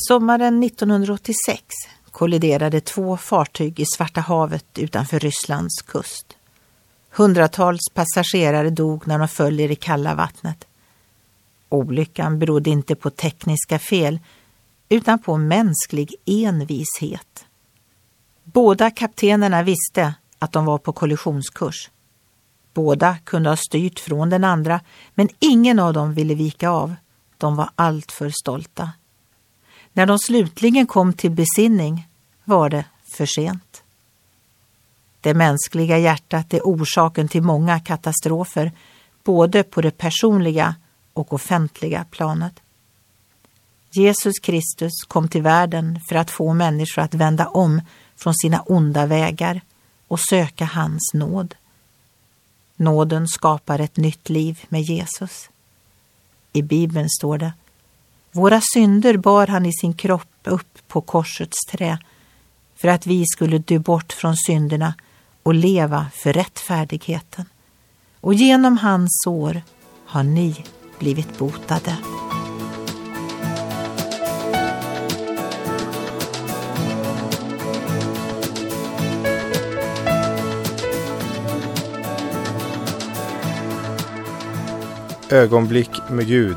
Sommaren 1986 kolliderade två fartyg i Svarta havet utanför Rysslands kust. Hundratals passagerare dog när de föll i det kalla vattnet. Olyckan berodde inte på tekniska fel utan på mänsklig envishet. Båda kaptenerna visste att de var på kollisionskurs. Båda kunde ha styrt från den andra men ingen av dem ville vika av. De var alltför stolta. När de slutligen kom till besinning var det för sent. Det mänskliga hjärtat är orsaken till många katastrofer, både på det personliga och offentliga planet. Jesus Kristus kom till världen för att få människor att vända om från sina onda vägar och söka hans nåd. Nåden skapar ett nytt liv med Jesus. I Bibeln står det våra synder bar han i sin kropp upp på korsets trä för att vi skulle dö bort från synderna och leva för rättfärdigheten. Och genom hans sår har ni blivit botade. Ögonblick med Gud